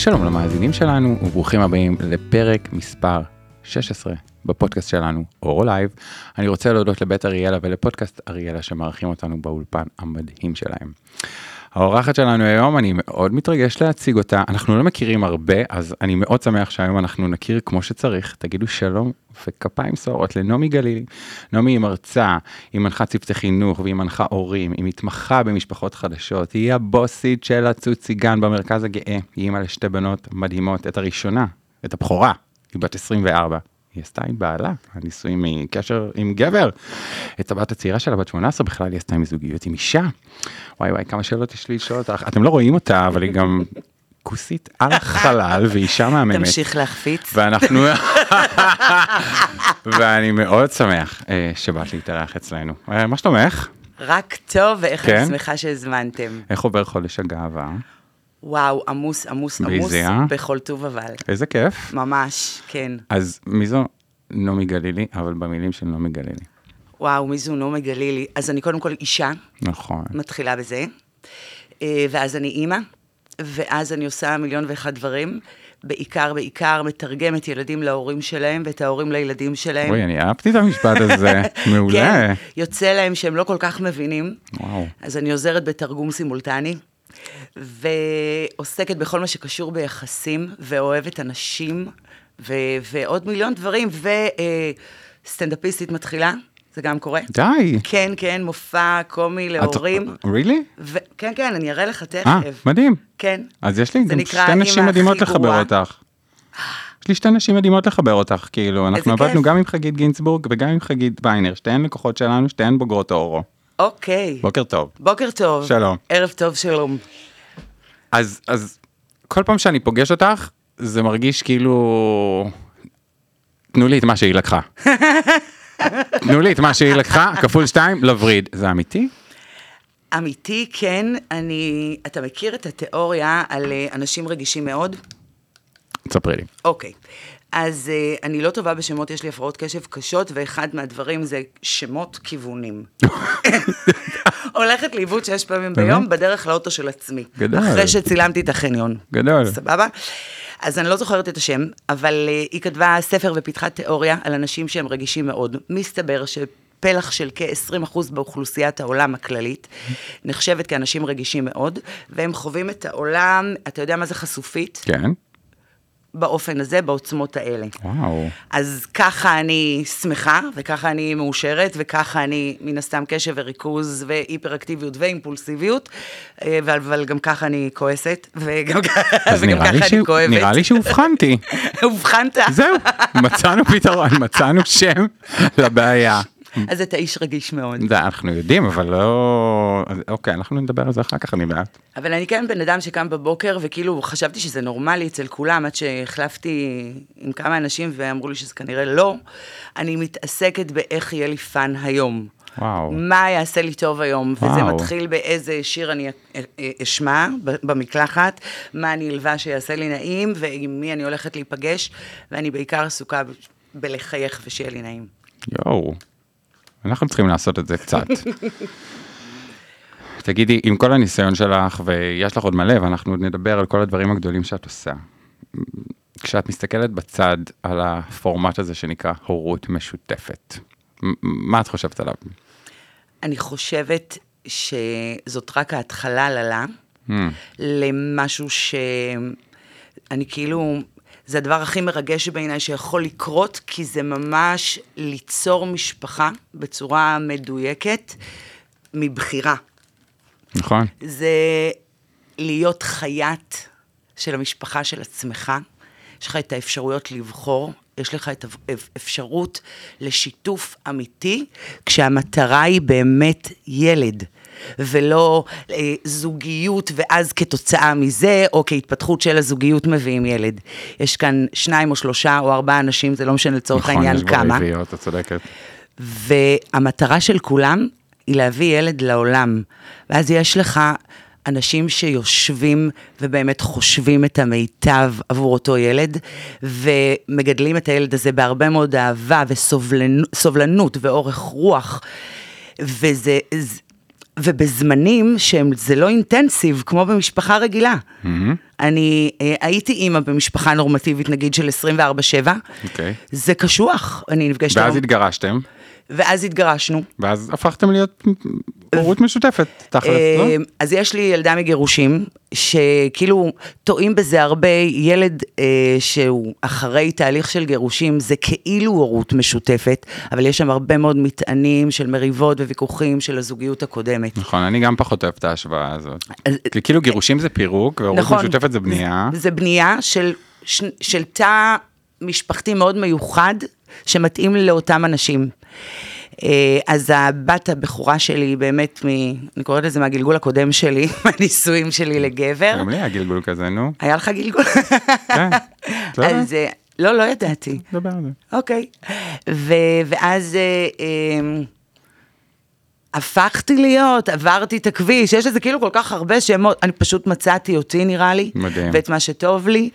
שלום למאזינים שלנו וברוכים הבאים לפרק מספר 16 בפודקאסט שלנו אורו לייב. אני רוצה להודות לבית אריאלה ולפודקאסט אריאלה שמארחים אותנו באולפן המדהים שלהם. האורחת שלנו היום, אני מאוד מתרגש להציג אותה, אנחנו לא מכירים הרבה, אז אני מאוד שמח שהיום אנחנו נכיר כמו שצריך. תגידו שלום וכפיים סוערות לנעמי גלילי. נעמי היא מרצה, היא מנחה צוותי חינוך והיא מנחה הורים, היא מתמחה במשפחות חדשות, היא הבוסית של הצ'וצ'יגן במרכז הגאה, היא אימא לשתי בנות מדהימות, את הראשונה, את הבכורה, היא בת 24. היא עשתה עם בעלה, הנישואים מקשר עם גבר. את הבת הצעירה שלה, בת 18 בכלל, היא עשתה עם זוגיות עם אישה. וואי וואי, כמה שאלות יש לי לשאול אותך. אתם לא רואים אותה, אבל היא גם כוסית על החלל, ואישה מהממת. תמשיך להחפיץ. ואנחנו... ואני מאוד שמח אה, שבאת להתארח אצלנו. אה, מה שלומך? רק טוב, ואיך כן? אני שמחה שהזמנתם. איך עובר חודש הגאווה? וואו, עמוס, עמוס, עמוס, ביזי, אה? בכל טוב אבל. איזה כיף. ממש, כן. אז מי זו נעמי גלילי, אבל במילים של נעמי גלילי. וואו, מי זו נעמי גלילי? אז אני קודם כל אישה, נכון. מתחילה בזה, אה, ואז אני אימא, ואז אני עושה מיליון ואחד דברים. בעיקר, בעיקר מתרגמת ילדים להורים שלהם, ואת ההורים לילדים שלהם. אוי, אני אהבתי את המשפט הזה, מעולה. כן, יוצא להם שהם לא כל כך מבינים. וואו. אז אני עוזרת בתרגום סימולטני, ועוסקת בכל מה שקשור ביחסים, ואוהבת אנשים, ו- ועוד מיליון דברים, וסטנדאפיסטית מתחילה, זה גם קורה. די. כן, כן, מופע קומי להורים. רילי? ו- כן, כן, אני אראה לך תכף. אה, מדהים. כן. אז יש לי גם שתי נשים מדהימות לחבר. אותך. יש לי שתי נשים מדהימות לחבר אותך, כאילו, אנחנו. עבדנו גם עם חגית גינצבורג וגם עם חגית ביינר, שתיהן לקוחות שלנו, שתיהן בוגרות אורו. אוקיי. בוקר טוב. בוקר טוב. שלום. ערב טוב, שלום. אז, אז כל פעם שאני פוגש אותך, זה מרגיש כאילו... תנו לי את מה שהיא לקחה. תנו לי את מה שהיא לקחה, כפול שתיים, לווריד. זה אמיתי? אמיתי, כן, אני... אתה מכיר את התיאוריה על אה, אנשים רגישים מאוד? תספרי לי. אוקיי. אז uh, אני לא טובה בשמות, יש לי הפרעות קשב קשות, ואחד מהדברים זה שמות כיוונים. הולכת לאיבוד שש פעמים? ביום בדרך לאוטו של עצמי. גדול. אחרי שצילמתי את החניון. גדול. סבבה? אז אני לא זוכרת את השם, אבל uh, היא כתבה ספר ופיתחה תיאוריה על אנשים שהם רגישים מאוד. מסתבר שפלח של כ-20% באוכלוסיית העולם הכללית נחשבת כאנשים רגישים מאוד, והם חווים את העולם, אתה יודע מה זה חשופית? כן? באופן הזה, בעוצמות האלה. וואו. אז ככה אני שמחה, וככה אני מאושרת, וככה אני, מן הסתם, קשב וריכוז, והיפראקטיביות ואימפולסיביות, אה, אבל, גם ככה אני כועסת, וגם, וגם ככה אני כואבת. נראה לי שאובחנתי. אובחנת. זהו, מצאנו פתרון, מצאנו שם לבעיה. אז אתה איש רגיש מאוד. זה אנחנו יודעים, אבל לא... אוקיי, אנחנו נדבר על זה אחר כך, אני בעד. אבל אני כן בן אדם שקם בבוקר, וכאילו חשבתי שזה נורמלי אצל כולם, עד שהחלפתי עם כמה אנשים ואמרו לי שזה כנראה לא. אני מתעסקת באיך יהיה לי פאן היום. וואו. מה יעשה לי טוב היום, וזה וואו. מתחיל באיזה שיר אני אשמע במקלחת, מה אני אלבש שיעשה לי נעים, ועם מי אני הולכת להיפגש, ואני בעיקר עסוקה בלחייך ושיהיה לי נעים. יואו, אנחנו צריכים לעשות את זה קצת. תגידי, עם כל הניסיון שלך, ויש לך עוד מלא, ואנחנו עוד נדבר על כל הדברים הגדולים שאת עושה. כשאת מסתכלת בצד על הפורמט הזה שנקרא הורות משותפת, מה את חושבת עליו? אני חושבת שזאת רק ההתחלה ללה, Hmm. למשהו שאני כאילו, זה הדבר הכי מרגש בעיניי שיכול לקרות, כי זה ממש ליצור משפחה בצורה מדויקת, מבחירה. נכון? זה להיות חייט של המשפחה של עצמך, יש לך את האפשרויות לבחור, יש לך את האפשרות לשיתוף אמיתי, כשהמטרה היא באמת ילד. ולא אה, זוגיות, ואז כתוצאה מזה, או כהתפתחות של הזוגיות מביאים ילד. יש כאן שניים או שלושה או ארבעה אנשים, זה לא משנה לצורך נכון, העניין יש בו כמה. רביעיות, את צודקת. והמטרה של כולם היא להביא ילד לעולם. ואז יש לך אנשים שיושבים ובאמת חושבים את המיטב עבור אותו ילד, ומגדלים את הילד הזה בהרבה מאוד אהבה וסובלנות ואורך רוח. וזה... ובזמנים שהם, זה לא אינטנסיב, כמו במשפחה רגילה. Mm-hmm. אני אה, הייתי אימא במשפחה נורמטיבית, נגיד של 24-7. אוקיי. זה קשוח, אני נפגשת... ואז היום- התגרשתם, ואז התגרשנו. ואז הפכתם להיות הורות משותפת, תכלס, לא? אה, אז יש לי ילדה מגירושים, שכאילו טועים בזה הרבה, ילד אה, שהוא אחרי תהליך של גירושים, זה כאילו הורות משותפת, אבל יש שם הרבה מאוד מטענים של מריבות וויכוחים של הזוגיות הקודמת. נכון, אני גם פחות אוהב את ההשוואה הזאת. אז- כי כאילו גירושים זה פירוק, והורות נכון. משותפת זה בנייה. זה בנייה של, ש- של תא משפחתי מאוד מיוחד, שמתאים לאותם אנשים. אה, אז הבת הבכורה שלי היא באמת, מ, אני קוראת לזה מהגלגול הקודם שלי, מהנישואים שלי לגבר. גם לי היה גלגול כזה, נו. היה לך גלגול? כן. לא. אז אה, לא, לא ידעתי. דבר על זה. אוקיי. ואז אה, אה, הפכתי להיות, עברתי את הכביש, יש לזה כאילו כל כך הרבה שמות, אני פשוט מצאתי אותי נראה לי, מדהים. ואת מה שטוב לי,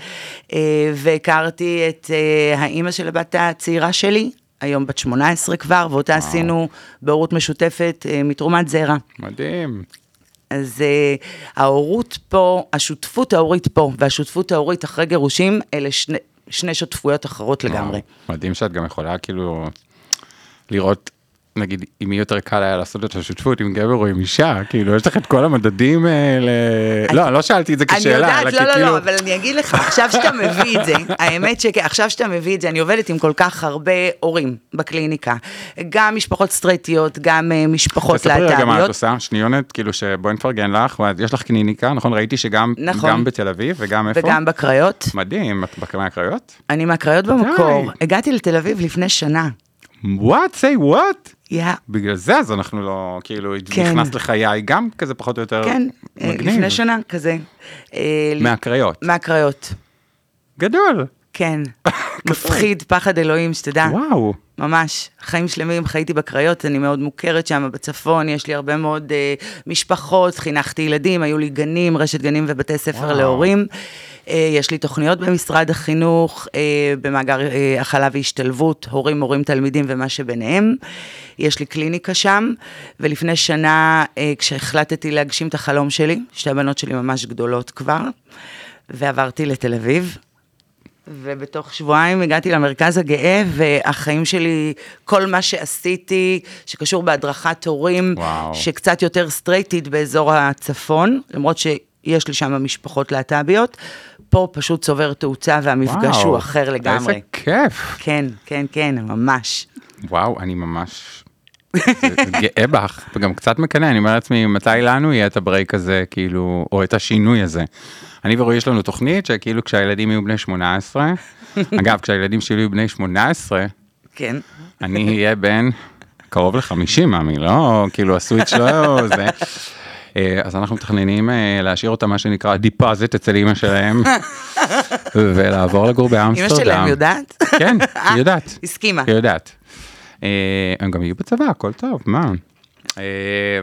והכרתי את האימא של הבת הצעירה שלי, היום בת 18 כבר, ואותה עשינו בהורות משותפת אה, מתרומת זרע. מדהים. אז uh, ההורות פה, השותפות ההורית פה והשותפות ההורית אחרי גירושים, אלה שני, שני שותפויות אחרות לגמרי. וואו, מדהים שאת גם יכולה כאילו לראות, נגיד, אם יהיה יותר קל היה לעשות את השותפות עם גבר או עם אישה, כאילו, יש לך את כל המדדים האלה. לא, לא שאלתי את זה אני כשאלה, יודעת, אלא לא, לא, כאילו... לא, אבל אני אגיד לך, עכשיו שאתה מביא את זה, האמת שעכשיו שאתה מביא את זה, אני עובדת עם כל כך הרבה הורים בקליניקה, גם משפחות סטרייטיות, גם אה, משפחות תספרי רגע מה את להט"ביות. עושה, שניונת, כאילו שבואי נפרגן לך, יש לך קליניקה, נכון? ראיתי שגם נכון. גם בתל אביב וגם איפה? וגם בקריות. מדהים, את בקרמה הקריות? אני מהקריות במקור. הגעתי לתל אביב לפני שנה. What? say what? יא, בגלל זה אז אנחנו לא, כאילו, כן. נכנס לחיי גם כזה פחות או יותר כן, אה, מגניב. לפני שנה כזה. אה, מהקריות. מהקריות. גדול. כן, מפחיד, פחד אלוהים, שתדע. וואו. ממש, חיים שלמים, חייתי בקריות, אני מאוד מוכרת שם בצפון, יש לי הרבה מאוד אה, משפחות, חינכתי ילדים, היו לי גנים, רשת גנים ובתי ספר וואו. להורים. אה, יש לי תוכניות במשרד החינוך, אה, במאגר אה, הכלה והשתלבות, הורים, מורים, תלמידים ומה שביניהם. יש לי קליניקה שם, ולפני שנה, אה, כשהחלטתי להגשים את החלום שלי, שתי הבנות שלי ממש גדולות כבר, ועברתי לתל אביב. ובתוך שבועיים הגעתי למרכז הגאה, והחיים שלי, כל מה שעשיתי, שקשור בהדרכת הורים, וואו. שקצת יותר סטרייטית באזור הצפון, למרות שיש לי שם משפחות להט"ביות, פה פשוט צובר תאוצה והמפגש וואו. הוא אחר לגמרי. איזה כיף. כן, כן, כן, ממש. וואו, אני ממש גאה בך, וגם קצת מקנא, אני אומר לעצמי, מתי לנו יהיה את ה break הזה, כאילו, או את השינוי הזה. אני ורועי יש לנו תוכנית שכאילו כשהילדים יהיו בני 18, אגב, כשהילדים שלי יהיו בני 18, כן. אני אהיה בן קרוב ל-50, מאמי, לא, כאילו ה switch לא זה. אה, אז אנחנו מתכננים אה, להשאיר אותם מה שנקרא deposit אצל אימא שלהם, ולעבור לגור באמסטרדם. אמא שלהם יודעת? כן, היא יודעת. הסכימה. היא יודעת. אה, הם גם יהיו בצבא, הכל טוב, מה? אה,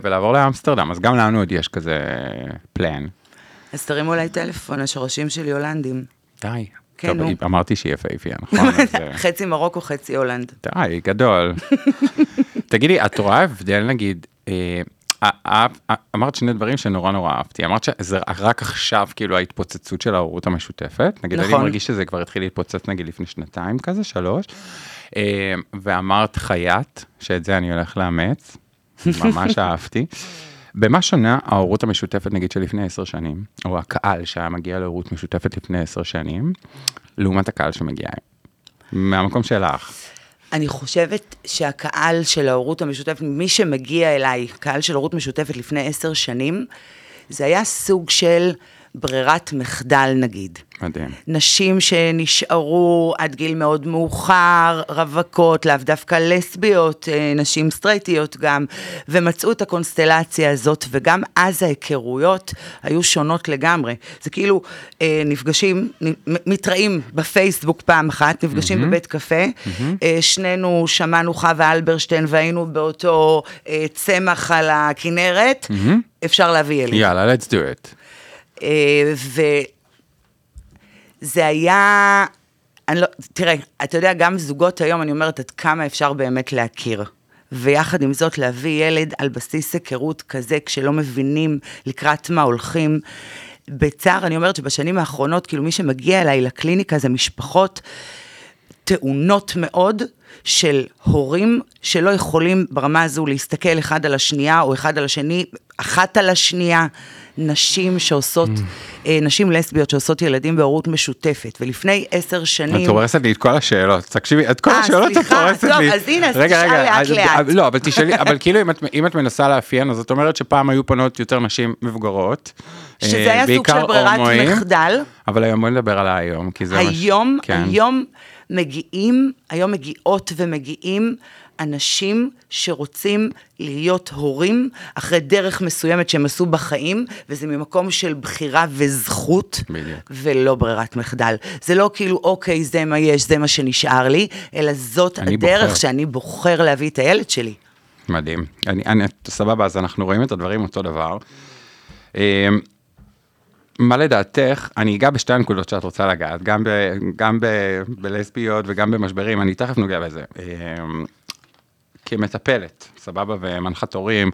ולעבור לאמסטרדם, אז גם לנו עוד יש כזה פלן. אז תרימו אליי טלפון, השורשים שלי הולנדים. די. כן, טוב, נו. אמרתי שהיא יפהפייה, נכון? אה, חצי מרוקו, חצי הולנד. די, גדול. תגידי, את רואה הבדל נגיד, אה, אמרת שני דברים שנורא נורא אהבתי, אמרת שזה רק עכשיו כאילו ההתפוצצות של ההורות המשותפת, נגיד אני נכון. מרגיש שזה כבר התחיל להתפוצץ נגיד לפני שנתיים כזה, שלוש, ואמרת חייט, שאת זה אני הולך לאמץ, ממש אהבתי. במה שונה ההורות המשותפת נגיד שלפני עשר שנים, או הקהל שהיה מגיע להורות משותפת לפני עשר שנים, לעומת הקהל שמגיע? מהמקום שלך. אני חושבת שהקהל של ההורות המשותפת, מי שמגיע אליי, קהל של הורות משותפת לפני עשר שנים, זה היה סוג של ברירת מחדל נגיד. מדהים. נשים שנשארו עד גיל מאוד מאוחר, רווקות, לאו דווקא לסביות, אה, נשים סטרייטיות גם, ומצאו את הקונסטלציה הזאת, וגם אז ההיכרויות היו שונות לגמרי. זה כאילו אה, נפגשים, מתראים בפייסבוק פעם אחת, נפגשים בבית קפה, אה, שנינו שמענו חווה אלברשטיין והיינו באותו אה, צמח על הכנרת, אפשר להביא ילד. יאללה, let's do it. אה, וזה היה, אני לא, תראה, אתה יודע, גם זוגות היום, אני אומרת, עד כמה אפשר באמת להכיר. ויחד עם זאת, להביא ילד על בסיס היכרות כזה, כשלא מבינים לקראת מה הולכים, בצער אני אומרת שבשנים האחרונות, כאילו מי שמגיע אליי לקליניקה זה משפחות טעונות מאוד של הורים שלא יכולים ברמה הזו להסתכל אחד על השנייה או אחד על השני, אחת על השנייה. נשים שעושות, Mm. אה, נשים לסביות שעושות ילדים בהורות משותפת, ולפני עשר שנים... את הורסת לי את כל השאלות, תקשיבי, את כל אה, השאלות את הורסת לי. אז הנה, אז תשאל רגע, לאט לאט. לא, אבל תשאלי, אבל כאילו אם את- אם את מנסה לאפיין, אז את אומרת שפעם היו פונות יותר נשים מבוגרות. שזה אה, היה סוג של ברירת מחדל. אבל היום בוא נדבר על היום, כי זה מה ש... היום, כן. היום מגיעים, היום מגיעות ומגיעים אנשים שרוצים להיות הורים אחרי דרך מסוימת שהם עשו בחיים, וזה ממקום של בחירה וזכות, בדיוק. ולא ברירת מחדל. זה לא כאילו, אוקיי, זה מה יש, זה מה שנשאר לי, אלא זאת הדרך בוחר. שאני בוחר להביא את הילד שלי. מדהים. אני, אני, סבבה, אז אנחנו רואים את הדברים אותו דבר. אה, מה לדעתך, אני אגע בשתי הנקודות שאת רוצה לגעת, גם, ב, גם ב, בלסביות וגם במשברים, אני תכף נוגע בזה. כמטפלת, סבבה, ומנחת הורים,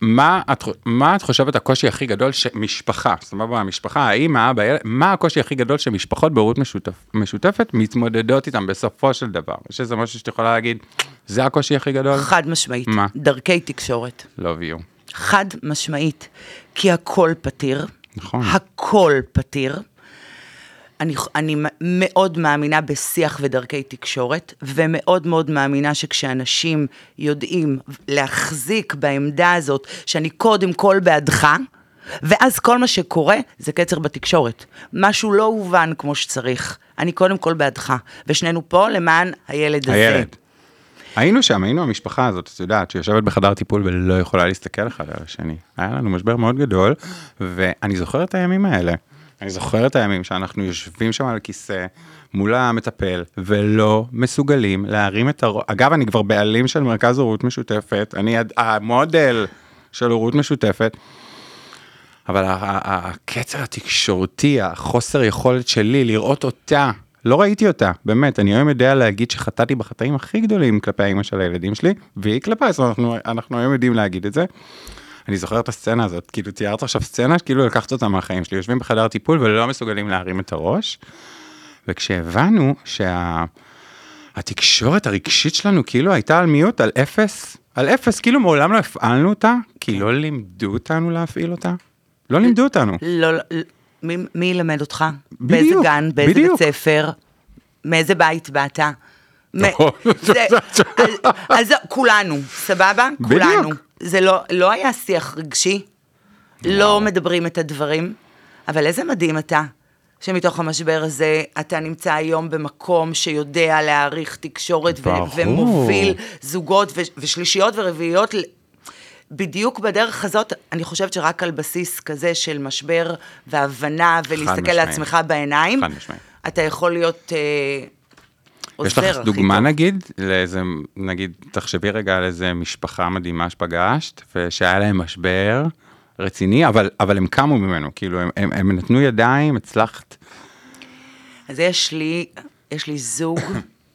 מה את, מה את חושבת הקושי הכי גדול שמשפחה, סבבה, המשפחה, האמא, האבא, הילד, מה הקושי הכי גדול שמשפחות בהורות משותף, משותפת מתמודדות איתם בסופו של דבר? יש איזה משהו שאת יכולה להגיד, זה הקושי הכי גדול? חד משמעית. מה? דרכי תקשורת. Love you. חד משמעית, כי הכל פתיר. נכון. הכל פתיר. אני, אני מאוד מאמינה בשיח ודרכי תקשורת, ומאוד מאוד מאמינה שכשאנשים יודעים להחזיק בעמדה הזאת, שאני קודם כל בעדך, ואז כל מה שקורה זה קצר בתקשורת. משהו לא הובן כמו שצריך. אני קודם כל בעדך, ושנינו פה למען הילד הזה. הילד. היינו שם, היינו המשפחה הזאת, את יודעת, שיושבת בחדר טיפול ולא יכולה להסתכל אחד על השני. היה לנו משבר מאוד גדול, ואני זוכר את הימים האלה. אני זוכר את הימים שאנחנו יושבים שם על הכיסא מול המטפל, ולא מסוגלים להרים את הראש. אגב, אני כבר בעלים של מרכז הורות משותפת, אני המודל של הורות משותפת. אבל הקצר התקשורתי, החוסר יכולת שלי לראות אותה, לא ראיתי אותה, באמת, אני היום יודע להגיד שחטאתי בחטאים הכי גדולים כלפי האמא של הילדים שלי, והיא זאת אומרת, אנחנו, אנחנו היום יודעים להגיד את זה. אני זוכר את הסצנה הזאת, כאילו תיארת עכשיו סצנה שכאילו לקחת אותה מהחיים שלי, יושבים בחדר טיפול ולא מסוגלים להרים את הראש, וכשהבנו שהתקשורת הרגשית שלנו כאילו הייתה על מיעוט, על אפס, על אפס, כאילו מעולם לא הפעלנו אותה, כי לא לימדו אותנו להפעיל אותה. לא לימדו אותנו. לא, לא, מי, מי ילמד אותך? בדיוק, באיזה גן, באיזה בדיוק. בית ספר? מאיזה בית באת? מ- נכון. זה- אז- אז כולנו, סבבה? כולנו. זה לא, לא היה שיח רגשי, לא מדברים את הדברים, אבל איזה מדהים אתה, שמתוך המשבר הזה אתה נמצא היום במקום שיודע להעריך תקשורת ו-. ומוביל זוגות ו- ושלישיות ורביעיות בדיוק בדרך הזאת, אני חושבת שרק על בסיס כזה של משבר והבנה ולהסתכל. לעצמך בעיניים. אתה יכול להיות עוזר יש לך דוגמה טוב. נגיד, לאיזה, נגיד, תחשבי רגע על איזה משפחה מדהימה שפגשת, ושהיה להם משבר רציני, אבל, אבל הם קמו ממנו, כאילו, הם, הם, הם נתנו ידיים, הצלחת. אז יש לי, יש לי זוג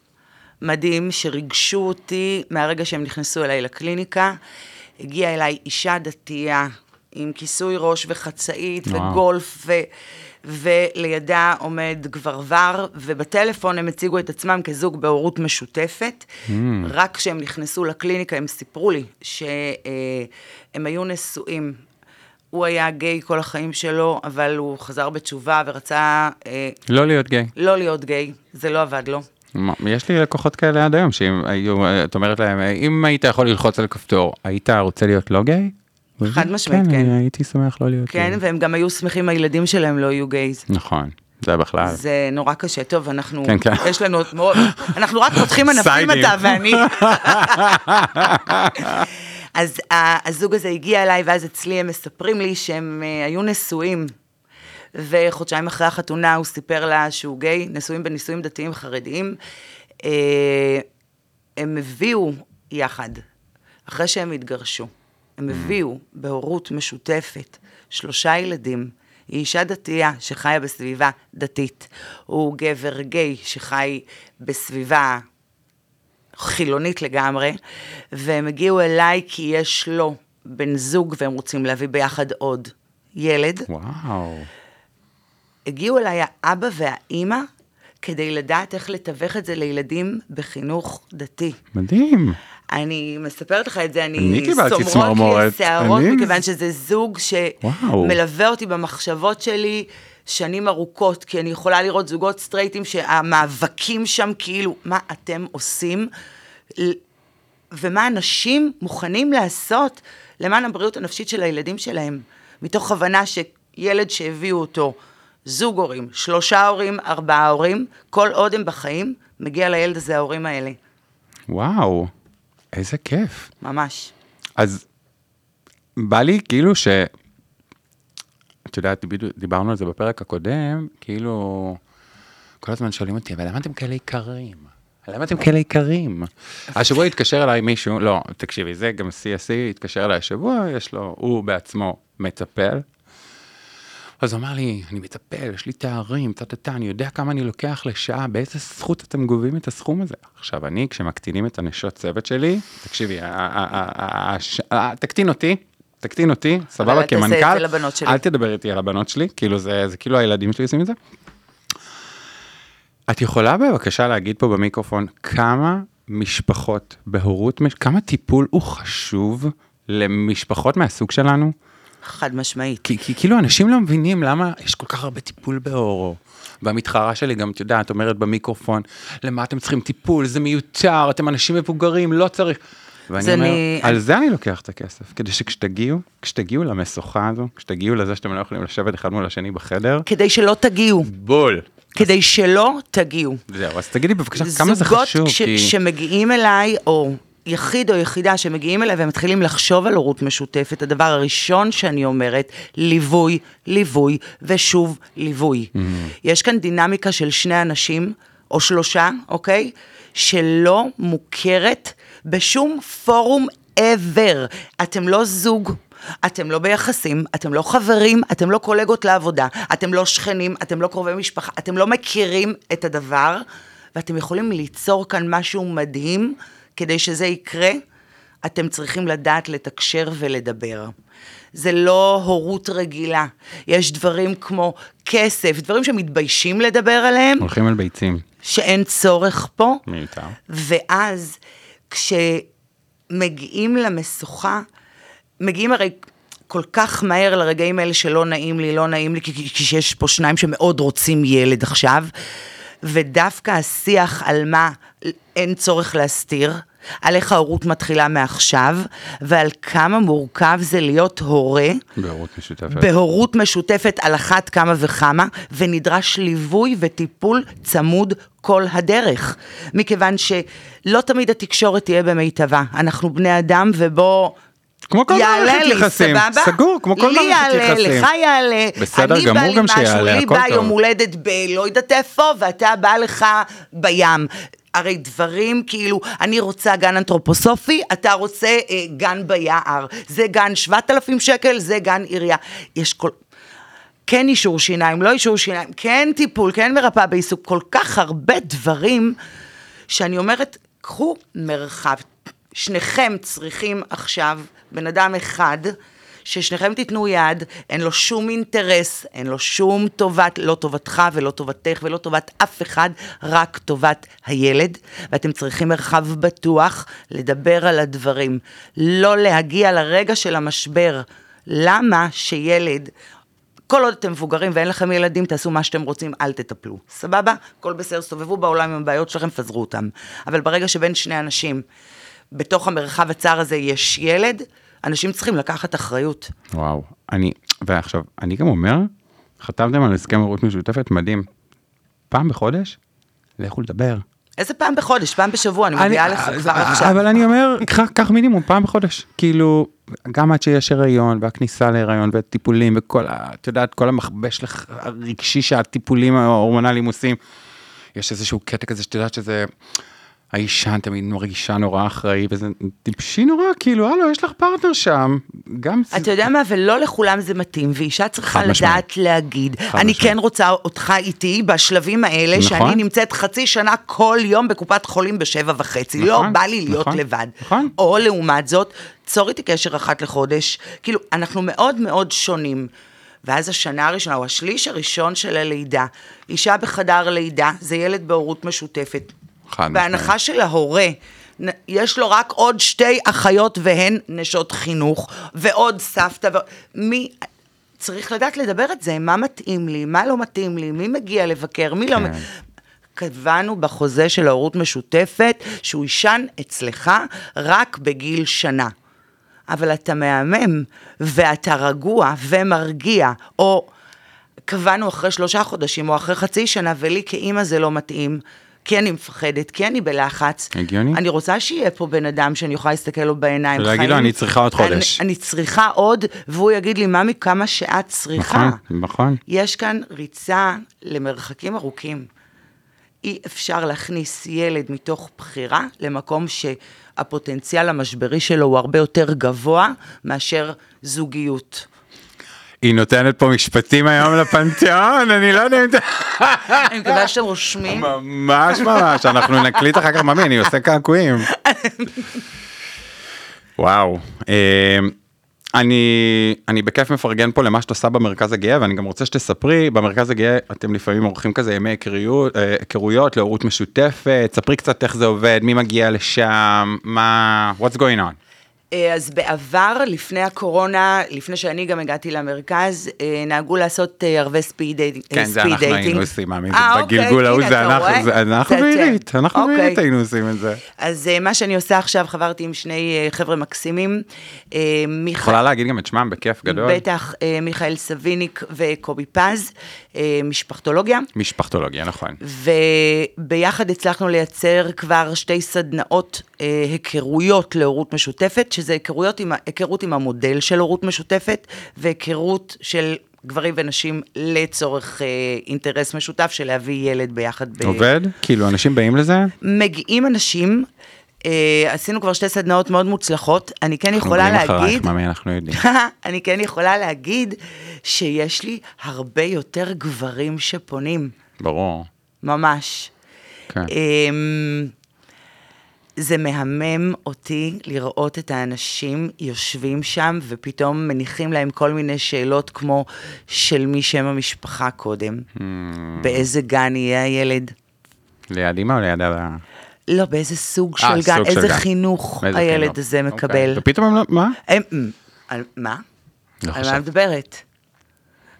מדהים שריגשו אותי מהרגע שהם נכנסו אליי לקליניקה. הגיעה אליי אישה דתייה עם כיסוי ראש וחצאית וואו. וגולף, ו, ולידה עומד גברבר, ובטלפון הם הציגו את עצמם כזוג בהורות משותפת. Mm. רק כשהם נכנסו לקליניקה הם סיפרו לי שהם היו נשואים. הוא היה גיי כל החיים שלו, אבל הוא חזר בתשובה ורצה אה, לא להיות גיי. לא להיות גיי, זה לא עבד לו. יש לי לקוחות כאלה עד היום, שאם היו, את אומרת להם, אם היית יכול ללחוץ על כפתור, היית רוצה להיות לא גיי? חד משמעית, כן. אני הייתי שמח לא להיות כן. והם גם היו שמחים הילדים שלהם לא יהיו גייז. נכון, זה בכלל. זה נורא קשה. טוב, אנחנו, כן, כן. יש לנו עוד מאוד, אנחנו רק פותחים ענפים. אתה ואני. אז הזוג הזה הגיע אליי, ואז אצלי הם מספרים לי שהם אה, היו נשואים. וחודשיים אחרי החתונה הוא סיפר לה שהוא גיי, נשואים בנישואים דתיים חרדיים. אה, הם הביאו יחד, אחרי שהם התגרשו, הם הביאו בהורות משותפת שלושה ילדים. היא אישה דתייה שחיה בסביבה דתית. הוא גבר גיי שחי בסביבה חילונית לגמרי, והם הגיעו אליי כי יש לו בן זוג והם רוצים להביא ביחד עוד ילד, וואו. הגיעו אליי האבא והאימא כדי לדעת איך לתווך את זה לילדים בחינוך דתי. מדהים. אני מספרת לך את זה, אני... אני סומרות לי. השערות, אני- מכיוון שזה זוג. שמלווה אותי במחשבות שלי שנים ארוכות, כי אני יכולה לראות זוגות סטרייטים שהמאבקים שם כאילו, מה אתם עושים? ומה אנשים מוכנים לעשות למען הבריאות הנפשית של הילדים שלהם, מתוך הבנה שילד שהביאו אותו, זוג הורים, שלושה הורים, ארבעה הורים, כל עוד הם בחיים, מגיע לילד הזה ההורים האלה, וואו. איזה כיף. ממש. אז בא לי כאילו ש... את יודעת, דיברנו על זה בפרק הקודם, כאילו, כל הזמן שואלים אותי, אבל למה אתם כאלה יקרים? למה אתם כאלה יקרים? השבוע התקשר אליי מישהו, לא, תקשיבי, זה גם CSC, התקשר אליי השבוע, יש לו, הוא בעצמו מטפל. אז הוא אמר לי, אני מטפל, יש לי תארים, טה-טה-טה, אני יודע כמה אני לוקח לשעה, באיזה זכות אתם גובים את הסכום הזה? עכשיו, אני, כשמקטינים את הנשות צוות שלי, תקשיבי, תקטין אותי, תקטין אותי, סבבה, כמנכ"ל. אל תדבר איתי על הבנות שלי, כאילו זה, זה כאילו הילדים שלי עושים את זה. את יכולה בבקשה להגיד פה במיקרופון כמה משפחות בהורות, כמה טיפול הוא חשוב למשפחות מהסוג שלנו? חד משמעית. כי, כי כאילו אנשים לא מבינים למה יש כל כך הרבה טיפול באורו. והמתחרה שלי גם, את יודעת, אומרת במיקרופון, למה אתם צריכים טיפול, זה מיותר, אתם אנשים מבוגרים, לא צריך. ואני אומר, אני- על זה אני לוקח את הכסף, כדי שכשתגיעו, כשתגיעו למשוכה הזו, כשתגיעו לזה שאתם לא יכולים לשבת אחד מול השני בחדר, כדי שלא תגיעו, בול. כדי שלא תגיעו. זהו, אז תגידי בבקשה כמה זה חשוב, זוגות כי... שמגיעים אליי, או יחיד או יחידה שמגיעים אליי והם מתחילים לחשוב על הורות משותפת, הדבר הראשון שאני אומרת, ליווי, ליווי ושוב ליווי. Mm-hmm. יש כאן דינמיקה של שני אנשים, או שלושה, אוקיי? שלא מוכרת בשום פורום ever. אתם לא זוג. אתם לא ביחסים, אתם לא חברים, אתם לא קולגות לעבודה, אתם לא שכנים, אתם לא קרובי משפחה, אתם לא מכירים את הדבר, ואתם יכולים ליצור כאן משהו מדהים, כדי שזה יקרה, אתם צריכים לדעת לתקשר ולדבר. זה לא הורות רגילה. יש דברים כמו כסף, דברים שמתביישים לדבר עליהם, הולכים על ביצים. שאין צורך פה. מיותר. ואז כשמגיעים למשוכה, מגיעים הרי כל כך מהר לרגעים האלה שלא נעים לי, לא נעים לי, כי, כי כי יש פה שניים שמאוד רוצים ילד עכשיו, ודווקא השיח על מה אין צורך להסתיר, על איך ההורות מתחילה מעכשיו, ועל כמה מורכב זה להיות הורה. בהורות משותפת. בהורות משותפת על אחת כמה וכמה, ונדרש ליווי וטיפול צמוד כל הדרך. מכיוון שלא תמיד התקשורת תהיה במיטבה. אנחנו בני אדם ובוא... כמו כל יעלה מערכת לי, יחסים. סבבה? סגור, כמו כל לי מערכת יעלה, יחסים. לך יעלה. בסדר אני גמור בא לי גם משהו, שיעלה, לי הכל בא טוב. יום הולדת בלא יודעת איפה, ואתה בא לך בים. הרי דברים כאילו, אני רוצה גן אנתרופוסופי, אתה רוצה אה, גן ביער. זה גן 7,000 שקל, זה גן עירייה. יש כל... כן אישור שיניים, לא אישור שיניים, כן טיפול, כן מרפאה בעיסוק, כל כך הרבה דברים שאני אומרת, קחו מרחב. שניכם צריכים עכשיו בן אדם אחד, ששניכם תיתנו יד, אין לו שום אינטרס, אין לו שום טובת, לא טובתך ולא טובתך ולא טובת אף אחד, רק טובת הילד, ואתם צריכים מרחב בטוח לדבר על הדברים, לא להגיע לרגע של המשבר. למה שילד כל עוד אתם מבוגרים ואין לכם ילדים, תעשו מה שאתם רוצים, אל תטפלו. סבבה? הכל בסדר, סובבו בעולם עם הבעיות שלכם, פזרו אותם. אבל ברגע שבין שני אנשים, בתוך המרחב הצר הזה יש ילד, אנשים צריכים לקחת אחריות. וואו, אני, ועכשיו, אני גם אומר, חתמתם על הסכם הורות משותפת, מדהים. פעם בחודש, לכו לדבר. איזה פעם בחודש, פעם בשבוע, אני מביאה לך אז- כבר עכשיו. אבל אני אומר, קח- מינימום פעם בחודש. כאילו, גם עד שיש הריון, והכניסה להיריון, והטיפולים, וכל, את יודעת, כל המכבש הרגשי שהטיפולים ההורמונליים עושים. יש איזשהו קטע כזה שאת יודעת שזה... האישה תמיד מרגישה נורא אחראי, וזה טיפשי נורא, כאילו, הלו, יש לך פרטנר שם. גם... אתה יודע מה, ולא לכולם זה מתאים, ואישה צריכה. לדעת להגיד, אני. כן רוצה אותך איתי בשלבים האלה, נכון. שאני נמצאת חצי שנה כל יום בקופת חולים בשבע וחצי, לא נכון, בא לי להיות נכון, לבד. או לעומת זאת, צור איתי קשר אחת לחודש, כאילו, אנחנו מאוד מאוד שונים. ואז השנה הראשונה, או השליש הראשון של הלידה, אישה בחדר לידה, זה ילד בהורות משותפת. חד בהנחה. של ההורה, יש לו רק עוד שתי אחיות והן נשות חינוך, ועוד סבתא, ו... מי... צריך לדעת לדבר את זה, מה מתאים לי, מה לא מתאים לי, מי מגיע לבקר, מי לא... כן. קבענו בחוזה של ההורות משותפת שהוא יישן אצלך רק בגיל שנה. אבל אתה מהמם, ואתה רגוע ומרגיע, או קבענו אחרי שלושה חודשים, או אחרי חצי שנה, ולי כאימא זה לא מתאים, כי אני מפחדת, כי אני בלחץ. הגיוני. אני רוצה שיהיה פה בן אדם שאני יכולה להסתכל לו בעיניים. ולהגיד לו, "אני צריכה עוד חודש." אני, אני צריכה עוד, והוא יגיד לי, ממי, כמה שאת צריכה. נכון, נכון. יש כאן ריצה למרחקים ארוכים. אי אפשר להכניס ילד מתוך בחירה למקום שהפוטנציאל המשברי שלו הוא הרבה יותר גבוה מאשר זוגיות. היא נותנת פה משפטים היום לפנתיאון, אני לא יודע אם. אני מקווה שאתם רושמים. ממש ממש, אנחנו נקליט אחר כך ממי, אני עושה קעקועים. וואו. אה, אני, אני בכיף מפרגן פה למה שאת עושה במרכז הגאה, ואני גם רוצה שתספרי, במרכז הגאה אתם לפעמים עורכים כזה ימי היכרויות, אה, היכרויות להורות משותפת, ספרי קצת איך זה עובד, מי מגיע לשם, מה, what's going on. אה, אז בעבר, לפני הקורונה, לפני שאני גם הגעתי למרכז, אה, נהגו לעשות אה, הרבה speed dating. כן, זה אנחנו. היינו עושים, מאמין, אה, בגלגול אוקיי, ההוא זה אנחנו? זה אנחנו. בעילית, אנחנו אוקיי. בעילית היינו עושים את זה. אז מה שאני עושה עכשיו, חברתי עם שני חבר'ה מקסימים. יכולה להגיד גם את שמם בכיף גדול? בטח, מיכאל סביניק וקובי פז, משפחתולוגיה. משפחתולוגיה, נכון. וביחד הצלחנו לייצר כבר שתי סדנאות היכרויות להורות משותפת, שזה היכרויות עם, היכרות עם המודל של הורות משותפת, והיכרות של גברים ונשים לצורך אה, אינטרס משותף של להביא ילד ביחד. ב- עובד? כאילו אנשים באים לזה? מגיעים אנשים, אה, עשינו כבר שתי סדנאות מאוד מוצלחות, אני כן יכולה אנחנו באים אחרייך, להגיד... ממי, אנחנו יודעים. אני כן יכולה להגיד שיש לי הרבה יותר גברים שפונים, ברור. ממש. כן. אמ, זה מהמם אותי לראות את האנשים יושבים שם ופתאום מניחים להם כל מיני שאלות כמו של מי שם המשפחה קודם, Hmm. באיזה גן יהיה הילד, ליד אמא או ליד אבא? לא, באיזה סוג של אה, גן, סוג של איזה גן. חינוך איזה הילד חינוך. הזה אוקיי. מקבל. ופתאום הם לא, מה? הם, על מה? לא על. מה מדברת?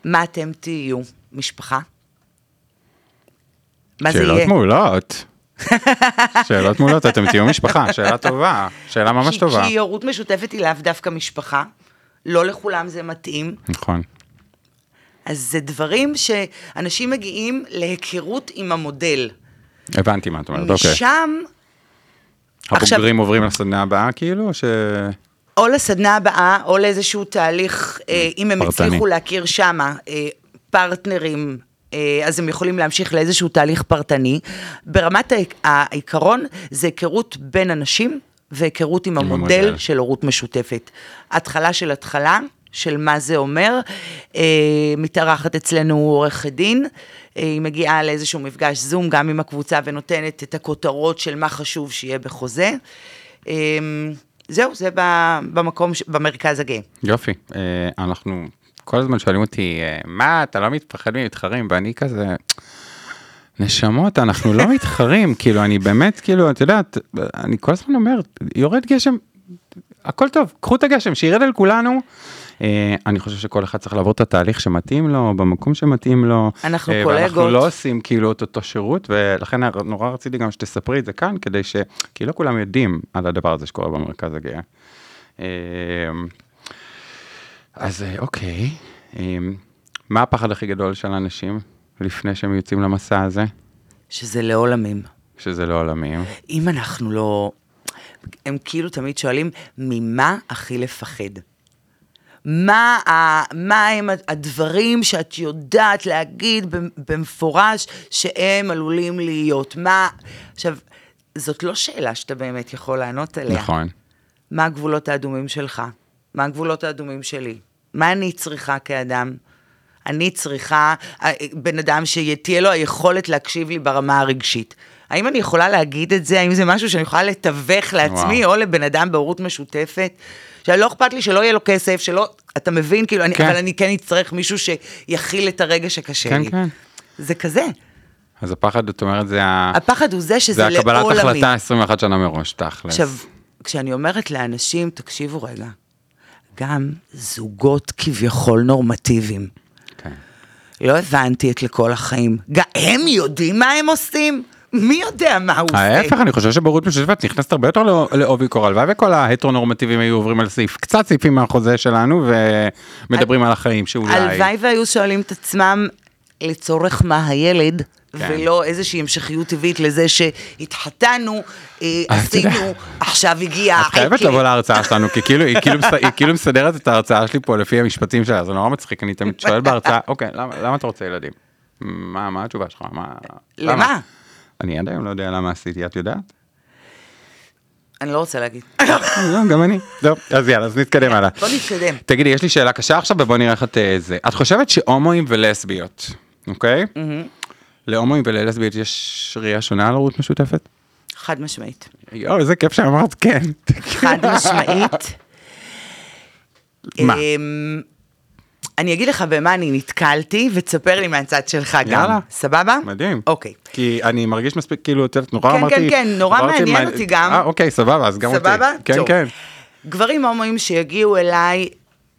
מה אתם תהיו? משפחה? מה זה שאלות יהיה? מעולות. שאלות מעולות, אתם תהיו משפחה, שאלה טובה, שאלה ממש טובה. כי הורות משותפת היא לאו דווקא משפחה, לא לכולם זה מתאים, נכון. אז זה דברים שאנשים מגיעים להיכרות עם המודל. הבנתי מה את אומרת, אוקיי. משם, הבוגרים עוברים לסדנה הבאה כאילו, או ש... או לסדנה הבאה, או לאיזשהו תהליך, אה, אם הם. הצליחו להכיר שמה אה, פרטנרים, אז הם יכולים להמשיך לאיזשהו תהליך פרטני. ברמת העיקרון, זה היכרות בין אנשים והיכרות עם עם המודל המודל. של הורות משותפת. התחלה של התחלה, של מה זה אומר. אה, מתארחת אצלנו עורכת דין, אה, היא מגיעה לאיזשהו מפגש זום גם עם הקבוצה ונותנת את הכותרות של מה חשוב שיהיה בחוזה. אה, זהו, זה במקום, במרכז הגאה. יופי. אה, אנחנו כל הזמן שואלים אותי, אה, מה, אתה לא מתפחד ממתחרים? ואני כזה... נשמות, אנחנו לא מתחרים, כאילו, אני באמת, כאילו, את יודעת, אני כל הזמן אומר, יורד גשם, הכל טוב, קחו את הגשם, שירד על כולנו. אה, אני חושב שכל אחד צריך לעבור את התהליך שמתאים לו, במקום שמתאים לו. אנחנו אה, קולגות. ואנחנו לא עושים כאילו את אותו שירות, ולכן נורא רציתי גם שתספרי את זה כאן, כדי ש... כי לא כולם יודעים על הדבר הזה שקורה במרכז הגאה. אה, אז אה, אוקיי, אה, מה הפחד הכי גדול של אנשים לפני שהם יוצאים למסע הזה? שזה לעולמים. שזה עולמיים. אם אנחנו לא... הם כאילו תמיד שואלים, ממה הכי לפחד? מה, ה, מה הם הדברים שאת יודעת להגיד במפורש שהם עלולים להיות? מה... עכשיו, זאת לא שאלה שאתה באמת יכול לענות עליה. נכון. מה הגבולות האדומים שלך? מה הגבולות האדומים שלי? מה אני צריכה כאדם? אני צריכה אה, בן אדם שתהיה לו היכולת להקשיב לי ברמה הרגשית. האם אני יכולה להגיד את זה? האם זה משהו שאני יכולה לתווך לעצמי וואו. או לבן אדם בהורות משותפת? שלא אכפת לי שלא יהיה לו כסף, שלא... אתה מבין? כאילו, אני, כן. אבל אני כן אצטרך מישהו שיכיל את הרגע שקשה כן, לי. כן. זה כזה. אז הפחד, את אומרת, זה ה... הפחד הוא זה שזה זה הקבלת לעולמי. החלטה 21 שנה מראש, תכלס. עכשיו, כשאני אומרת לאנשים, תקשיבו רגע, גם זוגות כביכול נורמטיביים, כן. לא הבנתי את לכל החיים. גם הם יודעים מה הם עושים? מי יודע מה הוא עושה? ההפך, אני חושב שבהורות משותפת נכנסת הרבה יותר לא- לעובי קורה. הלוואי וכל ההטרונורמטיביים היו עוברים על סעיף, קצת סעיפים מהחוזה שלנו, ומדברים על החיים שאולי... הלוואי והיו שואלים את עצמם לצורך מה הילד, כן. ולא איזושהי המשכיות טבעית לזה שהתחתנו, אה, עשינו, עכשיו הגיע את חייבת. לבוא להרצאה שלנו, כי כאילו, היא כאילו, היא כאילו מסדרת את ההרצאה שלי פה לפי המשפטים שלה, זה נורא מצחיק, אני תמיד שואל בהרצאה, אוקיי, למה למה אתה רוצה ילדים? מה מה התשובה שלך? מה... למה? למה?" אני עד היום לא יודע למה עשיתי, את יודעת? אני לא רוצה להגיד. לא, גם אני. טוב, אז יאללה, אז נתקדם הלאה. בוא נתקדם. תגידי, יש לי שאלה קשה עכשיו, ובוא נראה איך את אה, זה. את חושבת שהומואים ולסביות, אוקיי? להומואים וללסביות יש ראייה שונה על הורות משותפת? חד משמעית. יואו, איזה כיף שאמרת כן. חד משמעית. מה? אמ, אני אגיד לך במה אני נתקלתי, ותספר לי מהצד שלך גם. יאללה. סבבה? מדהים. אוקיי. כי אני מרגיש מספיק, כאילו, את יודעת, נורא כן, אמרתי... כן, כן, נורא אמרתי, מעניין מה- אותי גם. אה, אוקיי, סבבה, אז גם אותי. סבבה? כן, טוב. כן. גברים הומואים שיגיעו אליי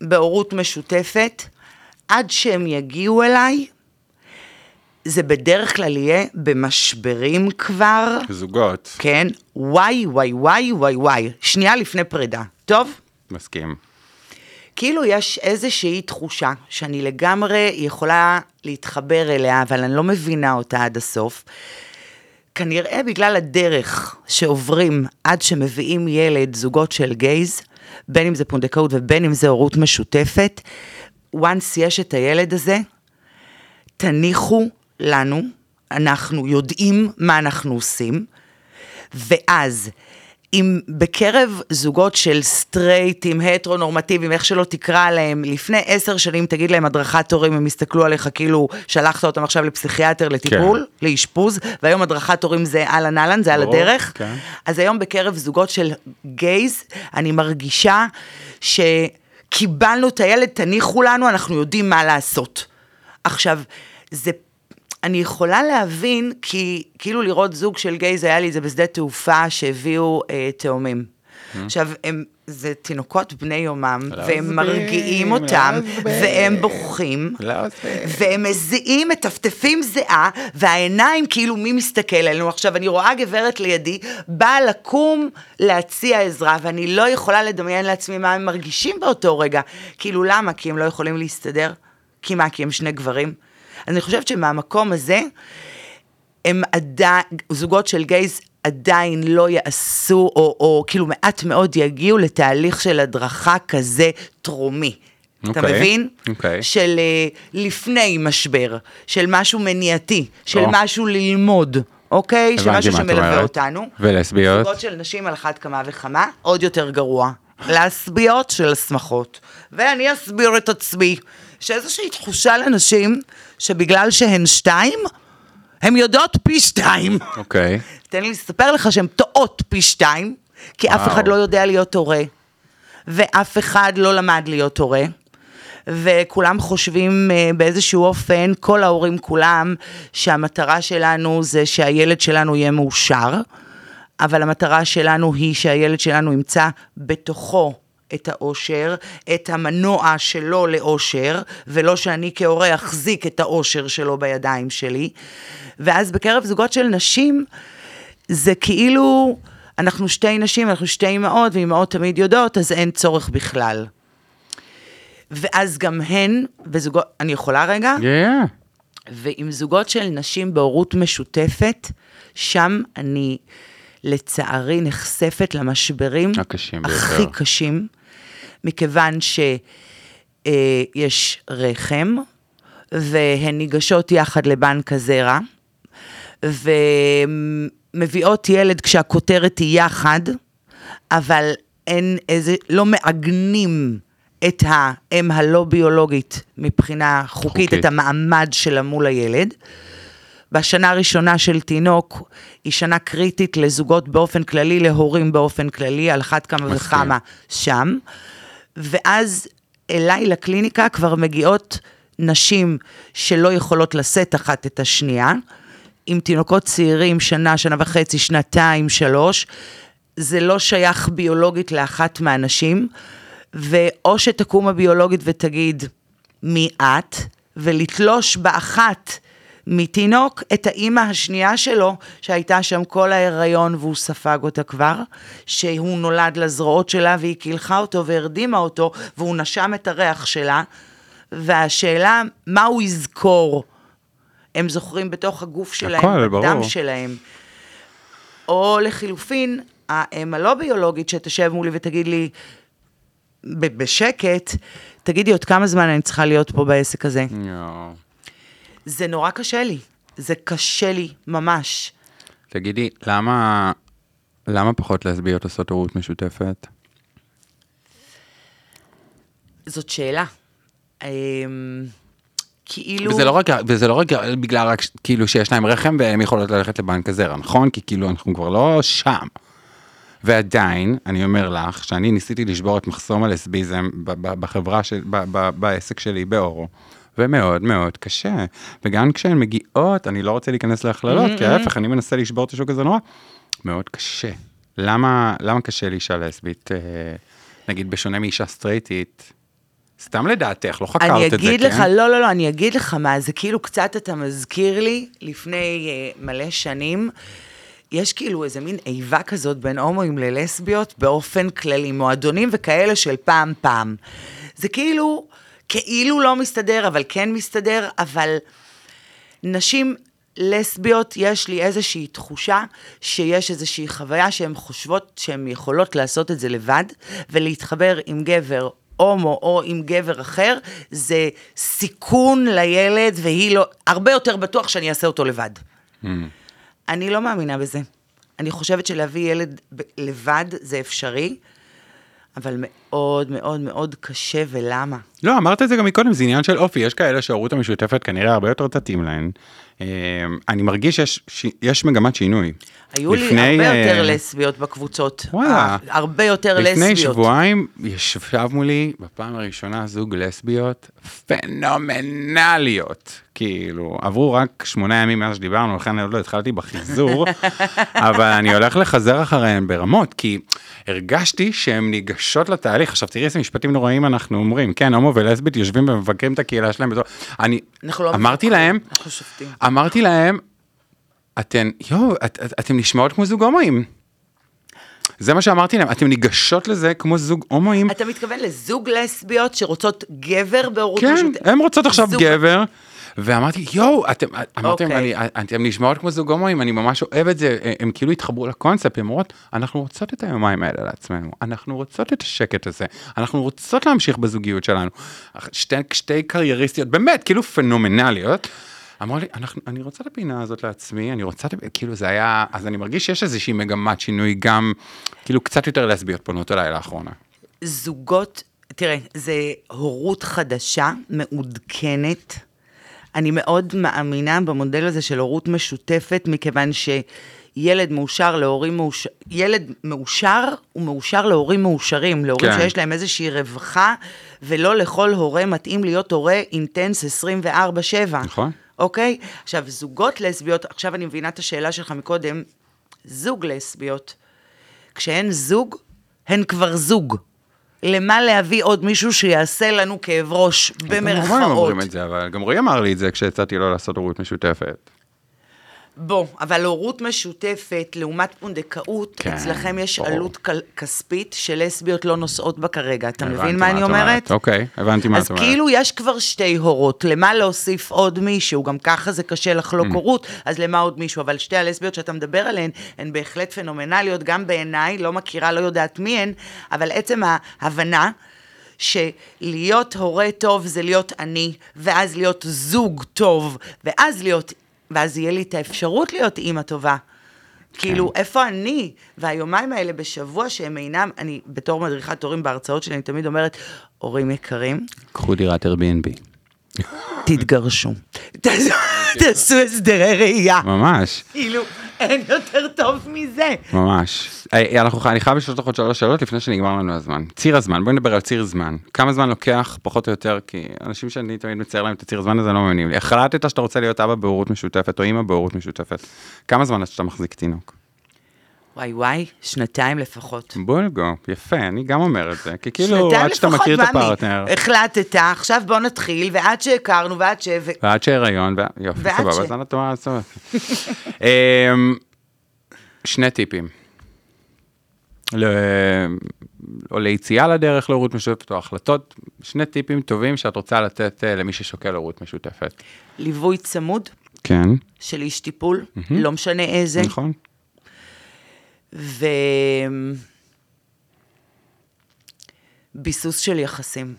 בהורות משותפת, עד שהם יגיעו אליי, זה בדרך כלל יהיה במשברים כבר, זוגות, כן? וואי, וואי, וואי, וואי, וואי. שנייה לפני פרידה. טוב? מסכים. כאילו יש איזושהי תחושה שאני לגמרי יכולה להתחבר אליה, אבל אני לא מבינה אותה עד הסוף. כנראה בגלל הדרך שעוברים עד שמביאים ילד, זוגות של גייז, בין אם זה פונדקאות ובין אם זה הורות משותפת, once יש את הילד הזה, תניחו לנו, אנחנו יודעים מה אנחנו עושים, ואז אם בקרב זוגות של סטרייטים, הטרונורמטיביים, איך שלא תקרא להם, לפני עשר שנים תגיד להם הדרכת הורים, הם יסתכלו עליך כאילו שלחת אותם עכשיו לפסיכיאטר לטיפול, כן. לאשפוז, והיום הדרכת הורים זה אהלן אהלן, זה על הדרך. כן. אז היום בקרב זוגות של גייז, אני מרגישה שקיבלנו את הילד, תניחו לנו, אנחנו יודעים מה לעשות. עכשיו, זה... אני יכולה להבין, כי כאילו לראות זוג של גייז, היה לי את זה בשדה תעופה שהביאו אה, תאומים. עכשיו, הם, זה תינוקות בני יומם, לא והם מרגיעים לא אותם. והם בוכים. לא. והם מזיעים, מטפטפים זיעה, והעיניים כאילו מי מסתכל עלינו. עכשיו, אני רואה גברת לידי, באה לקום להציע עזרה, ואני לא יכולה לדמיין לעצמי מה הם מרגישים באותו רגע. כאילו, למה? כי הם לא יכולים להסתדר? כי מה? כי הם שני גברים? אני חושבת שמהמקום הזה, הם עדיין, זוגות של גייז עדיין לא יעשו, או, או כאילו מעט מאוד יגיעו לתהליך של הדרכה כזה טרומי. אתה אוקיי, מבין? אוקיי. של אה, לפני משבר, של משהו מניעתי, של או. משהו ללמוד, אוקיי? של הבנתי משהו שמלווה. אותנו. ולסביות? זוגות של נשים על אחת כמה וכמה, עוד יותר גרוע. לסביות של השמחות. ואני אסביר את עצמי, שאיזושהי תחושה לנשים, שבגלל שהן שתיים, הן יודעות פי שתיים. אוקיי. תן לי לספר לך שהן טועות פי שתיים, כי אף וואו. אחד לא יודע להיות הורה, ואף אחד לא למד להיות הורה, וכולם חושבים אה, באיזשהו אופן, כל ההורים כולם, שהמטרה שלנו זה שהילד שלנו יהיה מאושר, אבל המטרה שלנו היא שהילד שלנו ימצא בתוכו את האושר, את המנוע שלו לאושר, ולא שאני כהורה אחזיק את האושר שלו בידיים שלי. ואז בקרב זוגות של נשים, זה כאילו, אנחנו שתי נשים, אנחנו שתי אמהות, ואמהות תמיד יודעות, אז אין צורך בכלל. ואז גם הן, וזוגות, אני יכולה רגע? Yeah. ועם זוגות של נשים בהורות משותפת, שם אני לצערי נחשפת למשברים הקשים הכי ביותר. קשים, מכיוון שיש רחם, והן ניגשות יחד לבנק הזרע, ומביאות ילד כשהכותרת היא יחד, אבל אין איזה, לא מעגנים את האם הלא ביולוגית מבחינה חוקית, חוקית. את המעמד שלה מול הילד. בשנה הראשונה של תינוק היא שנה קריטית לזוגות באופן כללי, להורים באופן כללי, על אחת כמה מסכים. וכמה שם. ואז אליי לקליניקה כבר מגיעות נשים שלא יכולות לשאת אחת את השנייה, עם תינוקות צעירים, שנה, שנה וחצי, שנתיים, שלוש. זה לא שייך ביולוגית לאחת מהנשים, ואו שתקום הביולוגית ותגיד, מי את? ולתלוש באחת מתינוק את האימא השנייה שלו, שהייתה שם כל ההיריון והוא ספג אותה כבר, שהוא נולד לזרועות שלה והיא קילחה אותו והרדימה אותו, והוא נשם את הריח שלה, והשאלה, מה הוא יזכור? הם זוכרים בתוך הגוף שלהם, הכל, בדם ברור. שלהם. או לחילופין, האם הלא ביולוגית שתשב מולי ותגיד לי, בשקט, תגידי עוד כמה זמן אני צריכה להיות פה בעסק הזה. יואו. זה נורא קשה לי, זה קשה לי ממש. תגידי, למה, למה פחות לסביות עושות הורות משותפת? זאת שאלה. אמ, כאילו... וזה לא רק, וזה לא רק בגלל רק כאילו שיש להם רחם והם יכולות ללכת לבנק הזרע, נכון? כי כאילו אנחנו כבר לא שם. ועדיין, אני אומר לך, שאני ניסיתי לשבור את מחסום הלסביזם בחברה, של, בעסק שלי באורו, ומאוד מאוד קשה. וגם כשהן מגיעות, אני לא רוצה להיכנס להכללות, כי ההפך, אני מנסה לשבור את השוק הזה נורא, מאוד קשה. למה, למה קשה לאישה לסבית, אה, נגיד בשונה מאישה סטרייטית, סתם לדעתך, לא חקרת אני את זה, אגיד כן? לך, לא, לא, לא, אני אגיד לך מה, זה כאילו קצת אתה מזכיר לי, לפני uh, מלא שנים, יש כאילו איזה מין איבה כזאת בין הומואים ללסביות באופן כללי, מועדונים וכאלה של פעם פעם. זה כאילו, כאילו לא מסתדר, אבל כן מסתדר, אבל נשים לסביות, יש לי איזושהי תחושה שיש איזושהי חוויה שהן חושבות שהן יכולות לעשות את זה לבד, ולהתחבר עם גבר הומו או עם גבר אחר, זה סיכון לילד, והיא לא, הרבה יותר בטוח שאני אעשה אותו לבד. אני לא מאמינה בזה. אני חושבת שלהביא ילד ב- לבד זה אפשרי, אבל מאוד מאוד מאוד קשה, ולמה? לא, אמרת את זה גם מקודם, זה עניין של אופי, יש כאלה שההורות המשותפת כנראה הרבה יותר תתאים להן. אה, אני מרגיש שיש יש מגמת שינוי. היו לי לפני, הרבה אה, יותר לסביות בקבוצות. וואלה. אה, הרבה יותר לסביות. לפני שבועיים ישב מולי בפעם הראשונה זוג לסביות פנומנליות. כאילו, עברו רק שמונה ימים מאז שדיברנו, לכן אני עוד לא התחלתי בחיזור, אבל אני הולך לחזר אחריהן ברמות, כי הרגשתי שהן ניגשות לתהליך. עכשיו תראי איזה משפטים נוראים אנחנו אומרים, כן, הומו ולסבית יושבים ומבקרים את הקהילה שלהם. בתור... אני לא אמרתי להם, אנחנו שופטים. אמרתי להם, אתן, יואו, את, את, אתם נשמעות כמו זוג הומואים. זה מה שאמרתי להם, אתם ניגשות לזה כמו זוג הומואים. אתה מתכוון לזוג לסביות שרוצות גבר בהורות כן, משותפת? הן רוצות עכשיו זוג- גבר. ואמרתי, יואו, אתם, אמרתם, אוקיי. אני, אתם נשמעות כמו זוג הומואים, אני ממש אוהב את זה, הם כאילו התחברו לקונספט, הן אומרות, אנחנו רוצות את היומיים האלה לעצמנו, אנחנו רוצות את השקט הזה, אנחנו רוצות להמשיך בזוגיות שלנו. שתי, שתי קרייריסטיות, באמת, כאילו פנומנליות. אמרו לי, אנחנו, אני רוצה את הפינה הזאת לעצמי, אני רוצה, כאילו זה היה, אז אני מרגיש שיש איזושהי מגמת שינוי גם, כאילו קצת יותר לסביות פונות אליי לאחרונה. זוגות, תראה, זה הורות חדשה, מעודכנת. אני מאוד מאמינה במודל הזה של הורות משותפת, מכיוון שילד מאושר להורים מאושר, ילד מאושר הוא מאושר להורים מאושרים, להורים כן. שיש להם איזושהי רווחה, ולא לכל הורה מתאים להיות הורה אינטנס 24-7. נכון. אוקיי? עכשיו, זוגות לסביות, עכשיו אני מבינה את השאלה שלך מקודם, זוג לסביות, כשהן זוג, הן כבר זוג. למה להביא עוד מישהו שיעשה לנו כאב ראש, גם במרכאות? אומרים את זה, אבל גם רועי אמר לי את זה כשהצעתי לו לעשות הורות משותפת. בוא, אבל הורות משותפת לעומת פונדקאות, כן, אצלכם יש ברור. עלות כספית שלסביות לא נושאות בה כרגע. אתה מבין מה אני את אומרת? אוקיי, הבנתי מה את אז אומרת. כאילו יש כבר שתי הורות, למה להוסיף עוד מישהו? גם ככה זה קשה Mm. לחלוק הורות, אז למה עוד מישהו? אבל שתי הלסביות שאתה מדבר עליהן, הן בהחלט פנומנליות, גם בעיניי, לא מכירה, לא יודעת מי הן, אבל עצם ההבנה שלהיות הורה טוב זה להיות אני, ואז להיות זוג טוב, ואז להיות, ואז יהיה לי את האפשרות להיות אימא טובה. כאילו, איפה אני? והיומיים האלה בשבוע שהם אינם, אני בתור מדריכת הורים בהרצאות שלי, אני תמיד אומרת, הורים יקרים, קחו דירת Airbnb. תתגרשו. תעשו הסדרי ראייה. ממש. כאילו, אין יותר טוב מזה. ממש. היי, אנחנו, אני חייב לשאול אותך עוד שלוש שאלות לפני שנגמר לנו הזמן. ציר הזמן, בואי נדבר על ציר זמן. כמה זמן לוקח, פחות או יותר, כי אנשים שאני תמיד מצייר להם את הציר הזמן הזה לא מאמינים לי. החלטת שאתה רוצה להיות אבא בהורות משותפת או אימא בהורות משותפת. כמה זמן עד שאתה מחזיק תינוק? וואי וואי, שנתיים לפחות. בולגו, יפה, אני גם אומר את זה. כי כאילו, עד שאתה מכיר את. הפרטנר, החלטת, עכשיו בוא נתחיל, ועד שהכרנו, ועד ש... ועד שהיריון, ו- יופי, סבבה, אז אני טועה, סבבה. אמ, שני טיפים. ל- או ליציאה לדרך להורות משותפת, או החלטות, שני טיפים טובים שאת רוצה לתת אה, למי ששוקל הורות משותפת. ליווי צמוד כן, של איש טיפול, לא משנה איזה, נכון. ו... ביסוס של יחסים.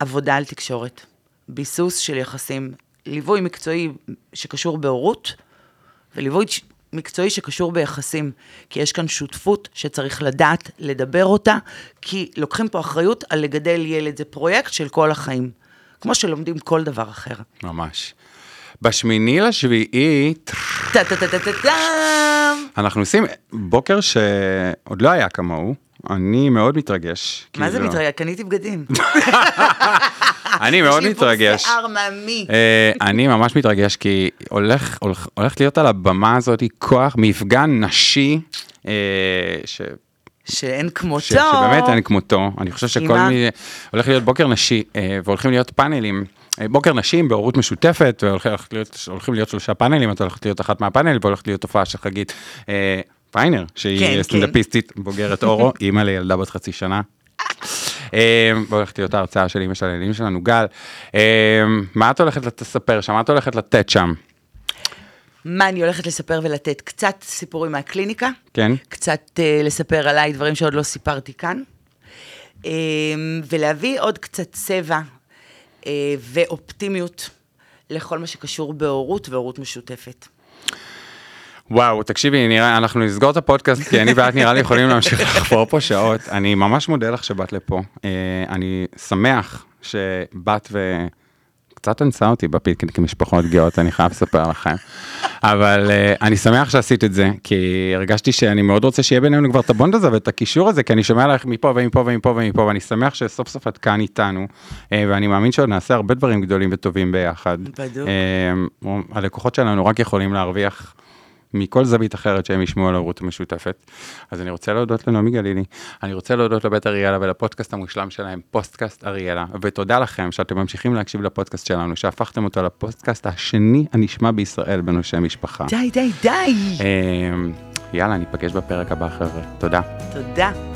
עבודה על תקשורת. ביסוס של יחסים. ליווי מקצועי שקשור בהורות, וליווי מקצועי שקשור ביחסים. כי יש כאן שותפות שצריך לדעת לדבר אותה, כי לוקחים פה אחריות על לגדל ילד. זה פרויקט של כל החיים. כמו שלומדים כל דבר אחר. ממש. בשמיני לשביעי, טה-טה-טה-טה-טם! אנחנו עושים בוקר שעוד לא היה כמוהו, אני מאוד מתרגש. מה זה כאילו- מתרגש? קניתי בגדים. אני מאוד יש לי מתרגש. שיער מעמיק. אה, אני ממש מתרגש כי הולך, להיות על הבמה הזאת כוח, מפגן נשי, אה, ש, שאין כמותו. ש, שבאמת אין כמותו. אני חושב שכל. מי... הולך להיות בוקר נשי, אה, והולכים להיות פאנלים. אה, בוקר נשים בהורות משותפת, הולכים להיות שלושה פאנלים, את הולכת להיות אחת מהפאנלים, והולכת להיות הופעה של חגית אה, פיינר, שהיא כן, סטנדאפיסטית, בוגרת אורו, אימא לילדה בת חצי שנה. אה, והולכת להיות ההרצאה של אימא של הילדים שלנו, גל. מה את הולכת לספר שם? מה את הולכת לתת שם? מה אני הולכת לספר ולתת? קצת סיפורים מהקליניקה, כן? קצת uh, לספר עליי דברים שעוד לא סיפרתי כאן, um, ולהביא עוד קצת צבע ואופטימיות לכל מה שקשור בהורות והורות משותפת. וואו, תקשיבי, נראה, אנחנו נסגור את הפודקאסט, כי אני ואת נראה לי יכולים להמשיך לחפור פה שעות. אני ממש מודה לך שבאת לפה. אה, אני שמח שבאת ו... קצת אנסה אותי בפיקניק עם משפחות גאות, אני חייב לספר לכם. אבל uh, אני שמח שעשית את זה, כי הרגשתי שאני מאוד רוצה שיהיה בינינו כבר את הבונד הזה ואת הקישור הזה, כי אני שומע עלייך מפה ומפה ומפה ומפה, ואני שמח שסוף סוף את כאן איתנו, uh, ואני מאמין שעוד נעשה הרבה דברים גדולים וטובים ביחד. בדיוק. Uh, הלקוחות שלנו רק יכולים להרוויח מכל זווית אחרת שהם ישמעו על ההורות המשותפת. אז אני רוצה להודות לנעמי גלילי, אני רוצה להודות לבית אריאלה ולפודקאסט המושלם שלהם, פודקאסט אריאלה, ותודה לכם שאתם ממשיכים להקשיב לפודקאסט שלנו, שהפכתם אותו לפודקאסט השני הנשמע בישראל בנושא משפחה. די, די, די. אמ, יאללה, ניפגש בפרק הבא, חבר'ה. תודה. תודה.